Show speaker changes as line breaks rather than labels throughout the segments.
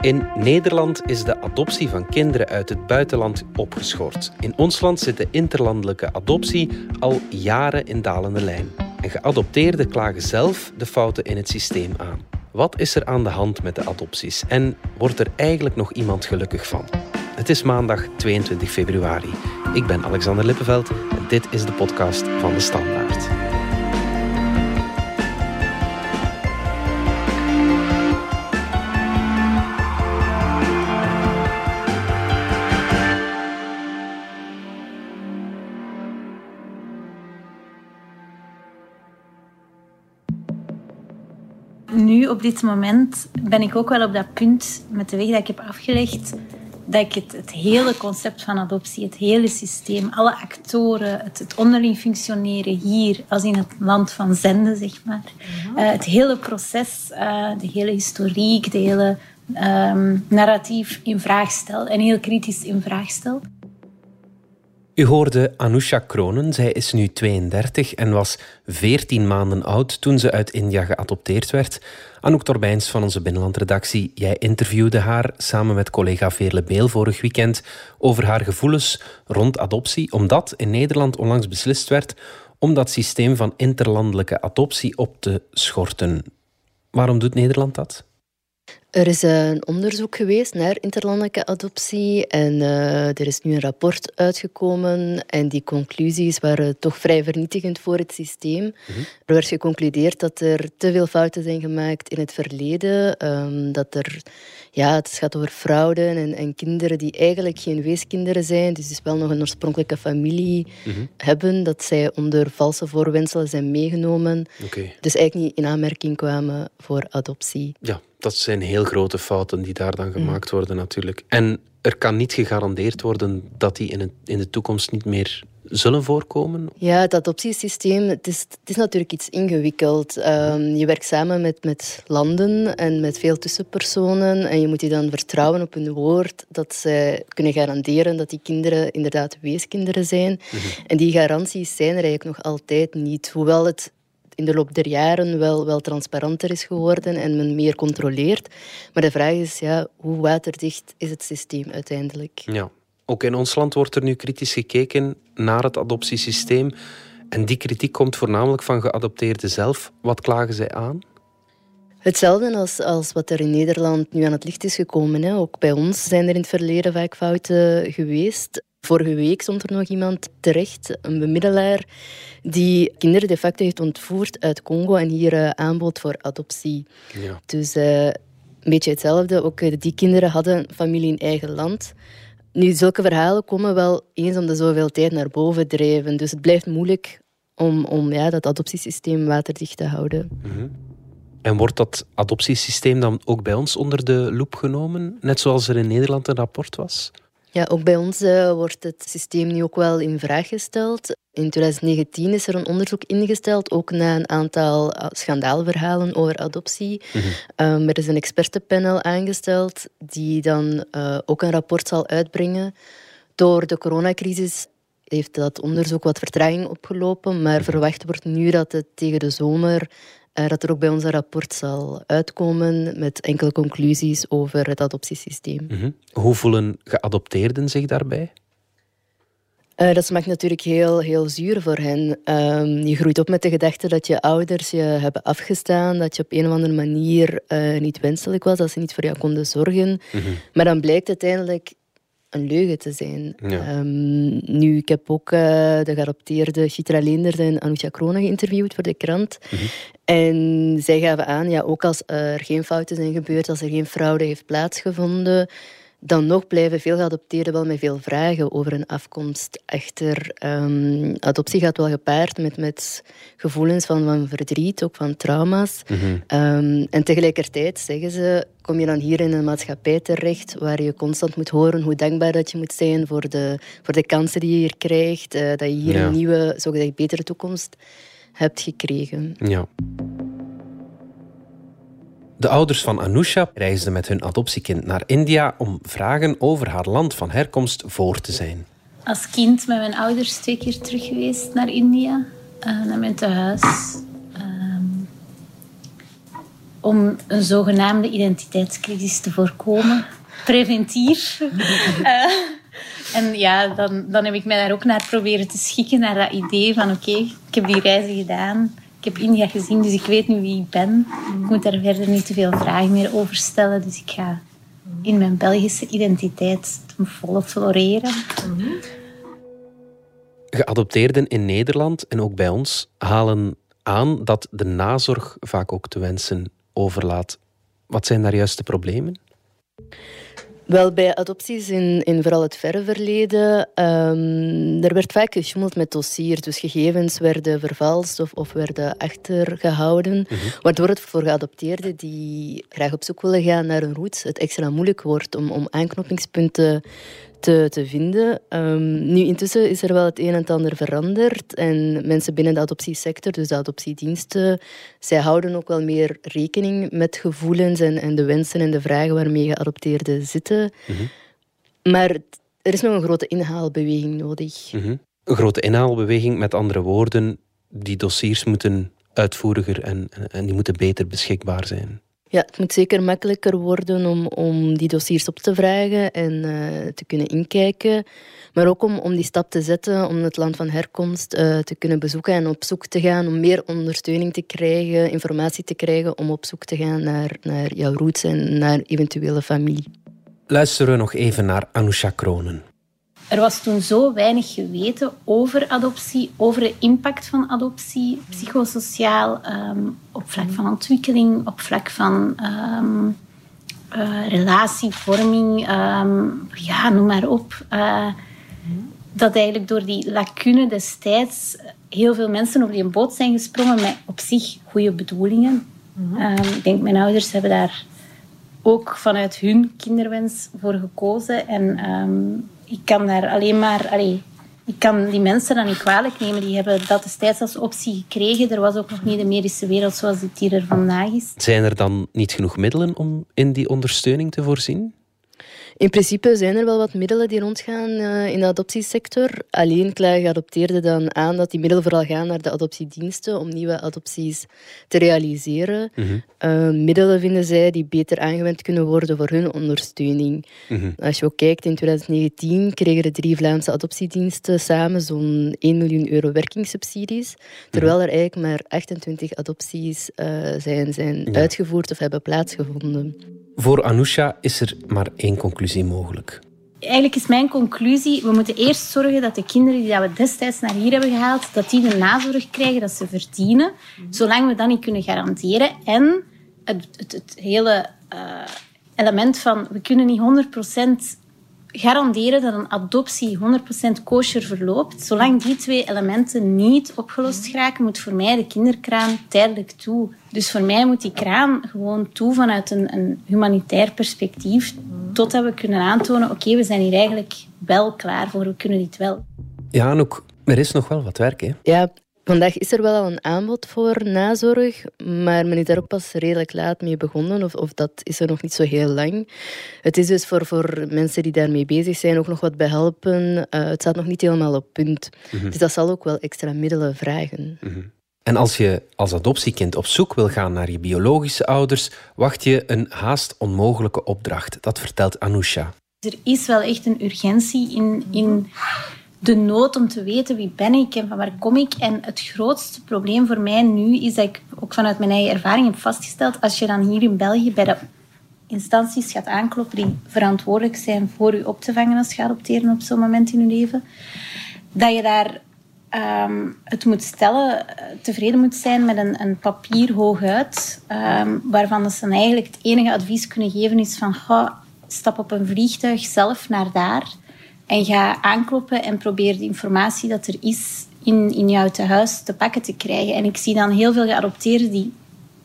In Nederland is de adoptie van kinderen uit het buitenland opgeschort. In ons land zit de interlandelijke adoptie al jaren in dalende lijn. En geadopteerden klagen zelf de fouten in het systeem aan. Wat is er aan de hand met de adopties en wordt er eigenlijk nog iemand gelukkig van? Het is maandag 22 februari. Ik ben Alexander Lippenveld en dit is de podcast van de Standaard.
Nu, op dit moment, ben ik ook wel op dat punt met de weg dat ik heb afgelegd, dat ik het, het hele concept van adoptie, het hele systeem, alle actoren, het, het onderling functioneren hier, als in het land van zenden, zeg maar, uh, het hele proces, uh, de hele historiek, de hele um, narratief in vraag stel en heel kritisch in vraag stel.
U hoorde Anusha Kronen. Zij is nu 32 en was 14 maanden oud toen ze uit India geadopteerd werd. Anouk Torbijns van onze binnenlandredactie, jij interviewde haar samen met collega Veerle Beel vorig weekend over haar gevoelens rond adoptie, omdat in Nederland onlangs beslist werd om dat systeem van interlandelijke adoptie op te schorten. Waarom doet Nederland dat?
Er is een onderzoek geweest naar interlandelijke adoptie en uh, er is nu een rapport uitgekomen en die conclusies waren toch vrij vernietigend voor het systeem. Mm -hmm. Er werd geconcludeerd dat er te veel fouten zijn gemaakt in het verleden, um, dat er, ja, het gaat over fraude en, en, kinderen die eigenlijk geen weeskinderen zijn, dus, dus wel nog een oorspronkelijke familie mm -hmm. hebben, dat zij onder valse voorwenselen zijn meegenomen, okay. dus eigenlijk niet in aanmerking kwamen voor adoptie.
Ja dat zijn heel grote fouten die daar dan mm. gemaakt worden natuurlijk. En er kan niet gegarandeerd worden dat die in, het, in de toekomst niet meer zullen voorkomen?
Ja, het adoptiesysteem, het is, het is natuurlijk iets ingewikkeld. Um, je werkt samen met, met landen en met veel tussenpersonen en je moet je dan vertrouwen op hun woord dat ze kunnen garanderen dat die kinderen inderdaad weeskinderen zijn. Mm -hmm. En die garanties zijn er eigenlijk nog altijd niet. Hoewel het in de loop der jaren wel, wel transparanter is geworden en men meer controleert. Maar de vraag is, ja, hoe waterdicht is het systeem uiteindelijk?
Ja. Ook in ons land wordt er nu kritisch gekeken naar het adoptiesysteem. En die kritiek komt voornamelijk van geadopteerden zelf. Wat klagen zij aan?
Hetzelfde als, als wat er in Nederland nu aan het licht is gekomen. Hè. Ook bij ons zijn er in het verleden vaak fouten geweest. Vorige week stond er nog iemand terecht, een bemiddelaar, die kinderen de facto heeft ontvoerd uit Congo en hier uh, aanbood voor adoptie. Ja. Dus uh, een beetje hetzelfde. Ook uh, die kinderen hadden familie in eigen land. Nu, zulke verhalen komen wel eens om de zoveel tijd naar boven drijven. Dus het blijft moeilijk om, om ja, dat adoptiesysteem waterdicht te houden.
Mm -hmm. En wordt dat adoptiesysteem dan ook bij ons onder de loep genomen? Net zoals er in Nederland een rapport was?
Ja, ook bij ons uh, wordt het systeem nu ook wel in vraag gesteld. In 2019 is er een onderzoek ingesteld, ook na een aantal schandaalverhalen over adoptie. Mm -hmm. um, er is een expertenpanel aangesteld die dan uh, ook een rapport zal uitbrengen. Door de coronacrisis heeft dat onderzoek wat vertraging opgelopen, maar verwacht wordt nu dat het tegen de zomer dat er ook bij ons een rapport zal uitkomen met enkele conclusies over het adoptiesysteem.
Mm -hmm. Hoe voelen geadopteerden zich daarbij?
Uh, dat smaakt natuurlijk heel, heel zuur voor hen. Um, je groeit op met de gedachte dat je ouders je hebben afgestaan, dat je op een of andere manier uh, niet wenselijk was, dat ze niet voor jou konden zorgen. Mm -hmm. Maar dan blijkt uiteindelijk een leugen te zijn. Ja. Um, nu, ik heb ook uh, de geadopteerde Chitra Leenders en Anousha Krona geïnterviewd voor de krant. Mm -hmm. En zij gaven aan, ja, ook als er geen fouten zijn gebeurd, als er geen fraude heeft plaatsgevonden, dan nog blijven veel geadopteerden wel met veel vragen over hun afkomst. Echter, um, adoptie gaat wel gepaard met, met gevoelens van, van verdriet, ook van trauma's. Mm -hmm. um, en tegelijkertijd zeggen ze, kom je dan hier in een maatschappij terecht waar je constant moet horen hoe dankbaar dat je moet zijn voor de, voor de kansen die je hier krijgt, uh, dat je hier ja. een nieuwe, zogezegd betere toekomst hebt gekregen.
Ja. De ouders van Anusha reisden met hun adoptiekind naar India om vragen over haar land van herkomst voor te zijn.
Als kind met mijn ouders twee keer terug geweest naar India, uh, naar mijn tehuis. Um, om een zogenaamde identiteitscrisis te voorkomen. Preventief. uh, en ja, dan, dan heb ik mij daar ook naar proberen te schikken, naar dat idee van oké, ik heb die reizen gedaan. Ik heb India gezien, dus ik weet nu wie ik ben. Ik moet daar verder niet te veel vragen meer over stellen. Dus ik ga in mijn Belgische identiteit ten volle floreren.
Geadopteerden in Nederland en ook bij ons halen aan dat de nazorg vaak ook te wensen overlaat. Wat zijn daar juist de problemen?
Wel, bij adopties in, in vooral het verre verleden, um, er werd vaak gesjoemeld met dossiers. Dus gegevens werden vervalst of, of werden achtergehouden. Mm Waardoor het voor geadopteerden die graag op zoek willen gaan naar een roots, het extra moeilijk wordt om, om aanknopingspunten te, te vinden. Um, nu, intussen is er wel het een en het ander veranderd. En mensen binnen de adoptiesector, dus de adoptiediensten, zij houden ook wel meer rekening met gevoelens en, en de wensen en de vragen waarmee geadopteerden zitten. Mhm. Maar er is nog een grote inhaalbeweging nodig.
Mhm. Een grote inhaalbeweging, met andere woorden, die dossiers moeten uitvoeriger en, en die moeten beter beschikbaar zijn.
Ja, het moet zeker makkelijker worden om, om die dossiers op te vragen en uh, te kunnen inkijken. Maar ook om, om die stap te zetten om het land van herkomst uh, te kunnen bezoeken en op zoek te gaan om meer ondersteuning te krijgen, informatie te krijgen om op zoek te gaan naar, naar jouw roots en naar eventuele familie.
Luisteren we nog even naar Anousha Kronen.
Er was toen zo weinig geweten over adoptie, over de impact van adoptie, psychosociaal, um, op vlak van ontwikkeling, op vlak van um, uh, relatievorming, um, ja, noem maar op. Uh, dat eigenlijk door die lacune destijds heel veel mensen op die boot zijn gesprongen met op zich goede bedoelingen. ik denk, mijn ouders hebben daar ook vanuit hun kinderwens voor gekozen. En ik kan daar alleen maar... Ik kan die mensen dan niet kwalijk nemen. Die hebben dat destijds als optie gekregen. Er was ook nog niet de medische wereld zoals het hier er vandaag is.
Zijn er dan niet genoeg middelen om in die ondersteuning te voorzien?
In principe zijn er wel wat middelen die rondgaan uh, in de adoptiesector. Alleen klagen geadopteerden dan aan dat die middelen vooral gaan naar de adoptiediensten om nieuwe adopties te realiseren. Mhm. Eh, middelen vinden zij die beter aangewend kunnen worden voor hun ondersteuning. Mhm. Als je ook kijkt, in 2019 kregen de drie Vlaamse adoptiediensten samen zo'n 1 miljoen euro werkingssubsidies, terwijl er eigenlijk maar 28 adopties uh, zijn, zijn uitgevoerd of hebben plaatsgevonden.
Voor Anousha is er maar één conclusie mogelijk.
Eigenlijk is mijn conclusie, we moeten eerst zorgen dat de kinderen die we destijds naar hier hebben gehaald, dat die de nazorg krijgen dat ze verdienen, zolang we dat niet kunnen garanderen. En het, het, het hele uh, element van, we kunnen niet 100% garanderen dat een adoptie 100% kosher verloopt. Zolang die twee elementen niet opgelost geraken, moet voor mij de kinderkraan tijdelijk toe. Dus voor mij moet die kraan gewoon toe vanuit een, een humanitair perspectief, totdat we kunnen aantonen, oké, we zijn hier eigenlijk wel klaar voor, we kunnen dit wel.
Ja, Anouk, er is nog wel wat werk, hè?
Ja, Vandaag is er wel al een aanbod voor nazorg, maar men is daar ook pas redelijk laat mee begonnen, of, of dat is er nog niet zo heel lang. Het is dus voor, voor mensen die daarmee bezig zijn ook nog wat behelpen. Uh, het staat nog niet helemaal op punt. Mhm. Dus dat zal ook wel extra middelen vragen. Mhm.
En als je als adoptiekind op zoek wil gaan naar je biologische ouders, wacht je een haast onmogelijke opdracht. Dat vertelt Anousha.
Er is wel echt een urgentie in, in de nood om te weten wie ben ik en van waar kom ik. En het grootste probleem voor mij nu is dat ik ook vanuit mijn eigen ervaring heb vastgesteld, als je dan hier in België bij de instanties gaat aankloppen die verantwoordelijk zijn voor je op te vangen als je geadopteren op zo'n moment in je leven, dat je daar ehm, het moet stellen, tevreden moet zijn met een, een papier hooguit, um, waarvan ze dan eigenlijk het enige advies kunnen geven is van stap op een vliegtuig zelf naar daar en ga aankloppen en probeer de informatie dat er is in, in jouw tehuis te pakken te krijgen. En ik zie dan heel veel geadopteerden die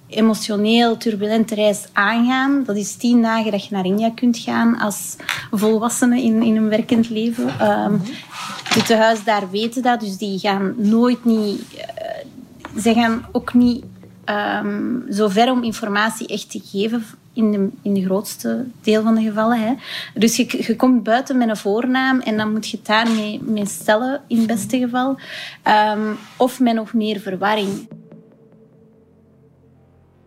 emotioneel turbulente reis aangaan. Dat is tien dagen dat je naar India kunt gaan als volwassene in, in een werkend leven. Um, de tehuis daar weten dat, dus die gaan nooit niet... Uh, ze gaan ook niet um, zo ver om informatie echt te geven in de, in de grootste deel van de gevallen. Hè. Dus je, je komt buiten met een voornaam en dan moet je het daarmee mee stellen, in het beste geval. Um, of met nog meer verwarring.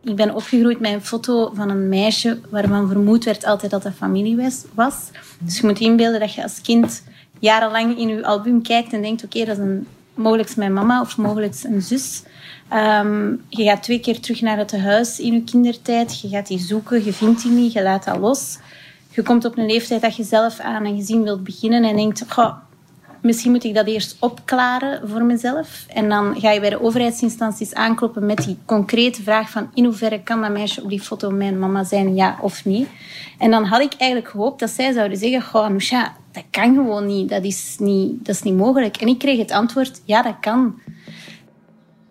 Ik ben opgegroeid met een foto van een meisje waarvan vermoed werd altijd dat dat familie was. Dus je moet inbeelden dat je als kind jarenlang in je album kijkt en denkt, oké, dat is een, mogelijk mijn mama of mogelijk een zus. Ehm, je gaat twee keer terug naar het huis in je kindertijd. Je gaat die zoeken, je vindt die niet, je laat dat los. Je komt op een leeftijd dat je zelf aan een gezin wilt beginnen en denkt, goh, misschien moet ik dat eerst opklaren voor mezelf. En dan ga je bij de overheidsinstanties aankloppen met die concrete vraag van in hoeverre kan dat meisje op die foto mijn mama zijn, ja of nee. En dan had ik eigenlijk gehoopt dat zij zouden zeggen, goh, dat kan gewoon niet. Dat is niet, dat is niet mogelijk. En ik kreeg het antwoord, ja, dat kan.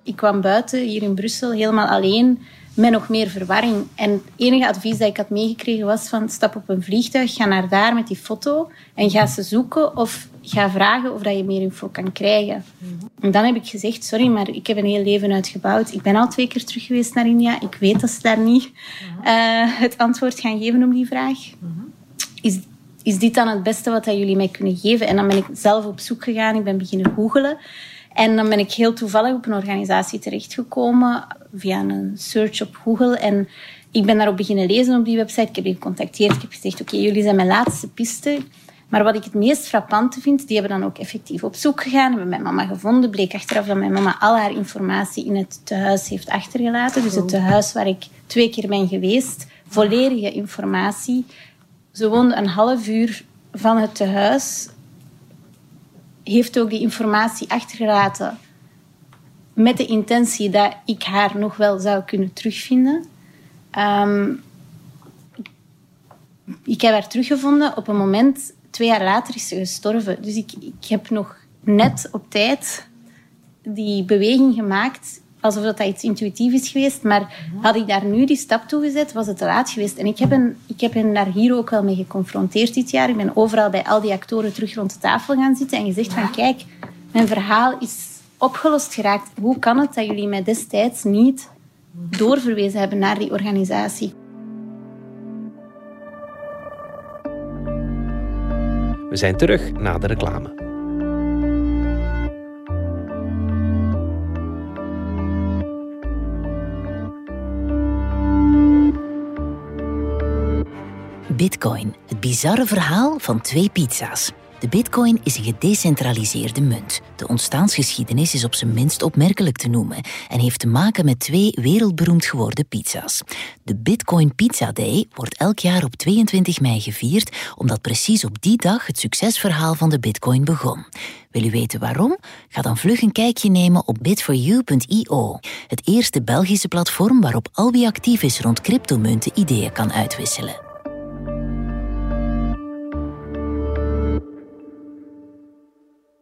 Ik kwam buiten, hier in Brussel, helemaal alleen, met nog meer verwarring. En het enige advies dat ik had meegekregen was van stap op een vliegtuig, ga naar daar met die foto en ga ze zoeken of ga vragen of dat je meer info kan krijgen. En dan heb ik gezegd, sorry, maar ik heb een heel leven uitgebouwd. Ik ben al twee keer terug geweest naar India. Ik weet dat ze daar niet uh, het antwoord gaan geven op die vraag. Is is dit dan het beste wat jullie mij kunnen geven? En dan ben ik zelf op zoek gegaan. Ik ben beginnen googelen. En dan ben ik heel toevallig op een organisatie terechtgekomen via een search op Google. En ik ben daarop beginnen lezen op die website. Ik heb die gecontacteerd. Ik heb gezegd, oké, jullie zijn mijn laatste piste. Maar wat ik het meest frappante vind, die hebben dan ook effectief op zoek gegaan. Hebben mijn mama gevonden. Bleek achteraf dat mijn mama al haar informatie in het tehuis heeft achtergelaten. Dus het tehuis waar ik twee keer ben geweest. Volledige informatie ze woonde een half uur van het tehuis. Heeft ook die informatie achtergelaten met de intentie dat ik haar nog wel zou kunnen terugvinden. Um, ik heb haar teruggevonden op een moment, twee jaar later is ze gestorven. Dus ik, ik heb nog net op tijd die beweging gemaakt alsof dat iets intuïtief is geweest. Maar had ik daar nu die stap toe gezet, was het te laat geweest. En ik heb, hen, ik heb hen daar hier ook wel mee geconfronteerd dit jaar. Ik ben overal bij al die actoren terug rond de tafel gaan zitten en gezegd van kijk, mijn verhaal is opgelost geraakt. Hoe kan het dat jullie mij destijds niet doorverwezen hebben naar die organisatie?
We zijn terug na de reclame.
Bitcoin, het bizarre verhaal van twee pizza's. De bitcoin is een gedecentraliseerde munt. De ontstaansgeschiedenis is op zijn minst opmerkelijk te noemen en heeft te maken met twee wereldberoemd geworden pizza's. De Bitcoin Pizza Day wordt elk jaar op 22 mei gevierd, omdat precies op die dag het succesverhaal van de bitcoin begon. Wil u weten waarom? Ga dan vlug een kijkje nemen op bitforyou.io, het eerste Belgische platform waarop al wie actief is rond cryptomunten ideeën kan uitwisselen.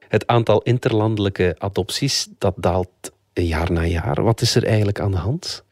Het aantal interlandelijke adopties dat daalt jaar na jaar. Wat is er eigenlijk aan de hand?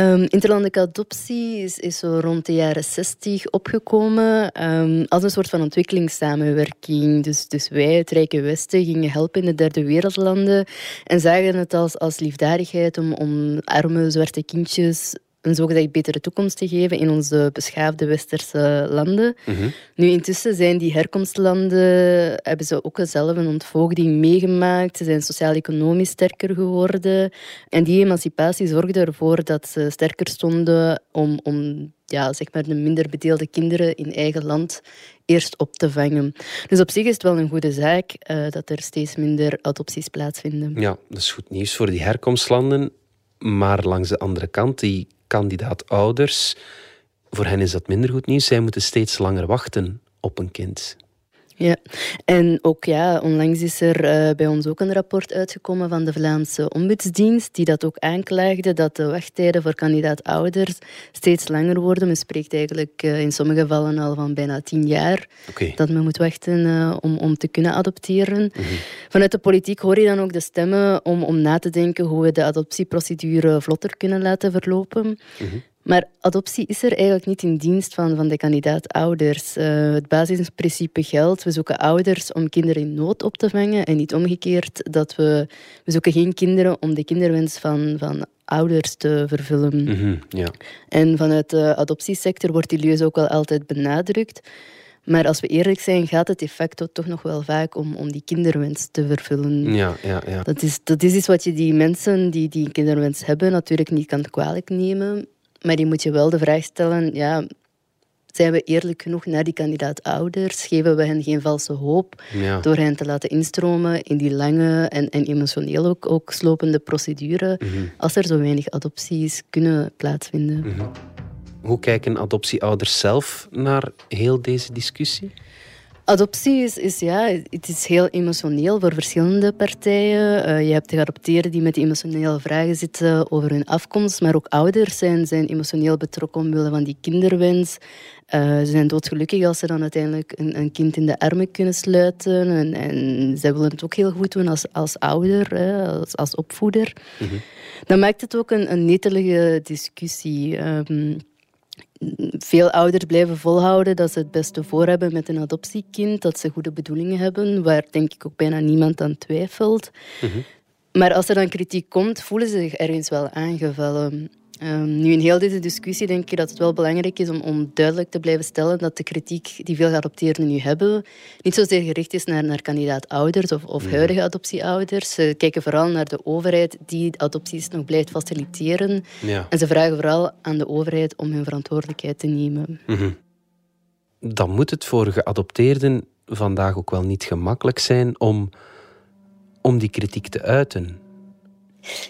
Um, interlandelijke adoptie is, is, zo rond de jaren 60 opgekomen um, als een soort van ontwikkelingssamenwerking. Dus, dus wij, het Rijke Westen, gingen helpen in de derde wereldlanden en zagen het als, als liefdadigheid om, om arme zwarte kindjes een zogezegd betere toekomst te geven in onze beschaafde westerse landen. Mhm. Nu, intussen zijn die herkomstlanden, hebben ze ook zelf een ontvoogding meegemaakt. Ze zijn sociaal-economisch sterker geworden. En die emancipatie zorgde ervoor dat ze sterker stonden om, om ja, zeg maar de minder bedeelde kinderen in eigen land eerst op te vangen. Dus op zich is het wel een goede zaak uh, dat er steeds minder adopties plaatsvinden.
Ja, dat is goed nieuws voor die herkomstlanden. Maar langs de andere kant, die kandidaat-ouders, voor hen is dat minder goed nieuws. Zij moeten steeds langer wachten op een kind.
Ja, en ook ja, onlangs is er uh, bij ons ook een rapport uitgekomen van de Vlaamse Ombudsdienst, die dat ook aanklaagde, dat de wachttijden voor kandidaat-ouders steeds langer worden. Men spreekt eigenlijk uh, in sommige gevallen al van bijna tien jaar okay. dat men moet wachten uh, om, om te kunnen adopteren. Mm -hmm. Vanuit de politiek hoor je dan ook de stemmen om, om na te denken hoe we de adoptieprocedure vlotter kunnen laten verlopen. Mm -hmm. Maar adoptie is er eigenlijk niet in dienst van, van de kandidaat-ouders. Uh, het basisprincipe geldt, we zoeken ouders om kinderen in nood op te vangen en niet omgekeerd dat we, we zoeken geen kinderen om de kinderwens van, van ouders te vervullen.
Mm -hmm, ja.
En vanuit de adoptiesector wordt die leus ook wel altijd benadrukt. Maar als we eerlijk zijn, gaat het effect toch nog wel vaak om, om die kinderwens te vervullen.
Ja, ja, ja.
Dat, is, dat is iets wat je die mensen die die kinderwens hebben natuurlijk niet kan kwalijk nemen. Maar die moet je wel de vraag stellen, ja, zijn we eerlijk genoeg naar die kandidaat-ouders? Geven we hen geen valse hoop door hen te laten instromen in die lange en, en emotioneel ook, ook slopende procedure, mhm. als er zo weinig adopties kunnen plaatsvinden? Mhm.
Hoe kijken adoptieouders zelf naar heel deze discussie?
Adoptie is, is, ja, het is heel emotioneel voor verschillende partijen. Uh, je hebt de geadopteerden die met emotionele vragen zitten over hun afkomst, maar ook ouders zijn, zijn emotioneel betrokken omwille van die kinderwens. Uh, ze zijn doodgelukkig als ze dan uiteindelijk een, een, kind in de armen kunnen sluiten. En, en zij willen het ook heel goed doen als, als ouder, hè, als, als opvoeder. Mm Dan maakt het ook een, een netelige discussie. Um, veel ouders blijven volhouden dat ze het beste voor hebben met een adoptiekind, dat ze goede bedoelingen hebben, waar denk ik ook bijna niemand aan twijfelt. Mhm. Maar als er dan kritiek komt, voelen ze zich ergens wel aangevallen. Um, nu, in heel deze discussie denk ik dat het wel belangrijk is om, om duidelijk te blijven stellen dat de kritiek die veel geadopteerden nu hebben, niet zozeer gericht is naar, naar kandidaat-ouders of, of huidige adoptieouders. Ze kijken vooral naar de overheid die adopties nog blijft faciliteren. Ja. En ze vragen vooral aan de overheid om hun verantwoordelijkheid te nemen.
Mhm. Dan moet het voor geadopteerden vandaag ook wel niet gemakkelijk zijn om, om die kritiek te uiten.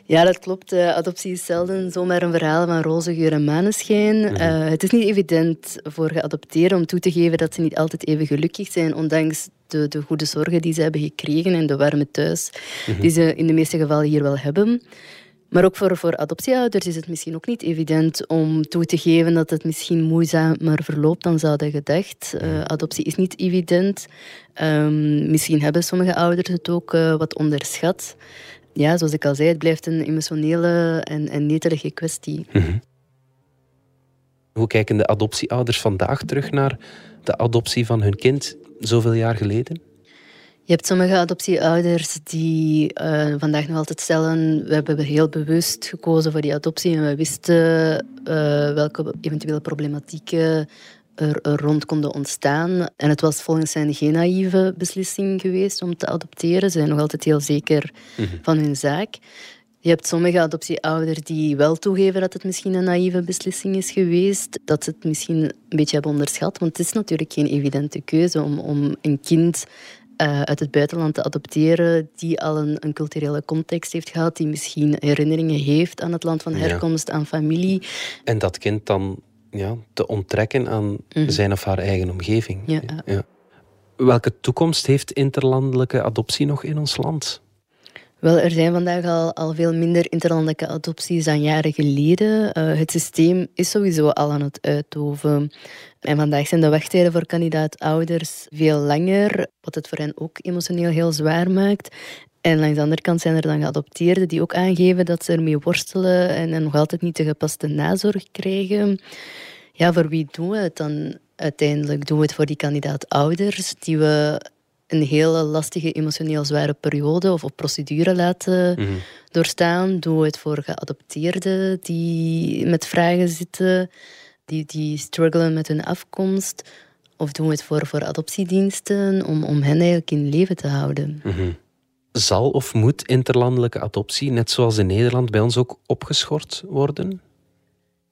Ja, dat klopt. Uh, adoptie is zelden zomaar een verhaal van roze geur en maneschijn. Mhm. Eh, het is niet evident voor geadopteerden om toe te geven dat ze niet altijd even gelukkig zijn, ondanks de, de goede zorgen die ze hebben gekregen en de warme thuis mhm. die ze in de meeste gevallen hier wel hebben. Maar ook voor, voor adoptieouders is het misschien ook niet evident om toe te geven dat het misschien moeizamer verloopt dan ze hadden gedacht. Uh, adoptie is niet evident. Um, misschien hebben sommige ouders het ook wat onderschat ja, zoals ik al zei, het blijft een emotionele en, en netelige kwestie. Mhm.
Hoe kijken de adoptieouders vandaag terug naar de adoptie van hun kind zoveel jaar geleden?
Je hebt sommige adoptieouders die uh, vandaag nog altijd stellen: we hebben heel bewust gekozen voor die adoptie en we wisten uh, welke eventuele problematieken er, rond konden ontstaan. En het was volgens hen geen naïeve beslissing geweest om te adopteren. Ze zijn nog altijd heel zeker mhm. van hun zaak. Je hebt sommige adoptieouders die wel toegeven dat het misschien een naïeve beslissing is geweest. Dat ze het misschien een beetje hebben onderschat. Want het is natuurlijk geen evidente keuze om, om een kind uh, uit het buitenland te adopteren die al een, een, culturele context heeft gehad, die misschien herinneringen heeft aan het land van herkomst, aan familie.
En dat kind dan ja, te onttrekken aan mhm. zijn of haar eigen omgeving. Ja. ja. Welke toekomst heeft interlandelijke adoptie nog in ons land?
Wel, er zijn vandaag al, al veel minder interlandelijke adopties dan jaren geleden. Uh, het systeem is sowieso al aan het uitdoven. En vandaag zijn de wachttijden voor kandidaat-ouders veel langer, wat het voor hen ook emotioneel heel zwaar maakt. En langs de andere kant zijn er dan geadopteerden die ook aangeven dat ze ermee worstelen en, nog altijd niet de gepaste nazorg krijgen. Ja, voor wie doen we het dan uiteindelijk? Doen we het voor die kandidaat-ouders die we een hele lastige, emotioneel zware periode of, procedure laten mhm. doorstaan? Doen we het voor geadopteerden die met vragen zitten, die, die struggelen met hun afkomst? Of doen we het voor, voor adoptiediensten om, om hen eigenlijk in leven te houden?
Mm zal of moet interlandelijke adoptie, net zoals in Nederland, bij ons ook opgeschort worden?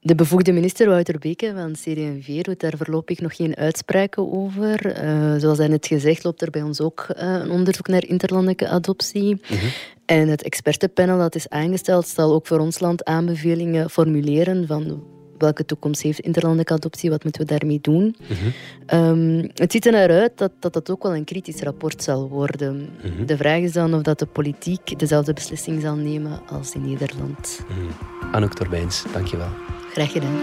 De bevoegde minister Wouter Beke van CD&V doet daar voorlopig nog geen uitspraken over. Uh, zoals hij net gezegd, loopt er bij ons ook uh, een onderzoek naar interlandelijke adoptie. Mhm. En het expertenpanel dat is aangesteld zal ook voor ons land aanbevelingen formuleren van welke toekomst heeft interlandelijke adoptie, wat moeten we daarmee doen. Mm het ziet er naar uit dat, dat dat ook wel een kritisch rapport zal worden. Mhm. De vraag is dan of dat de politiek dezelfde beslissing zal nemen als in Nederland.
Mm Anouk Torbijns, dankjewel.
Graag gedaan.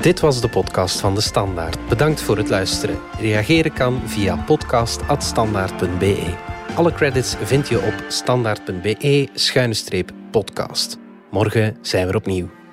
Dit was de podcast van De Standaard. Bedankt voor het luisteren. Reageren kan via podcast.standaard.be. Alle credits vind je op standaard.be-podcast. Morgen zijn we opnieuw.